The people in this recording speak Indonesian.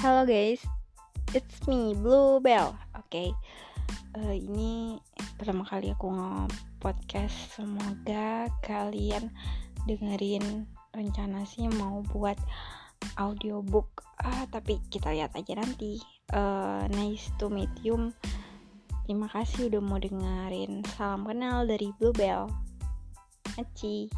Halo guys, it's me Bluebell. Oke, okay. uh, ini pertama kali aku nge-podcast. Semoga kalian dengerin rencana sih mau buat audiobook. Ah, tapi kita lihat aja nanti. Uh, nice to meet you. Terima kasih udah mau dengerin. Salam kenal dari Bluebell. Aci.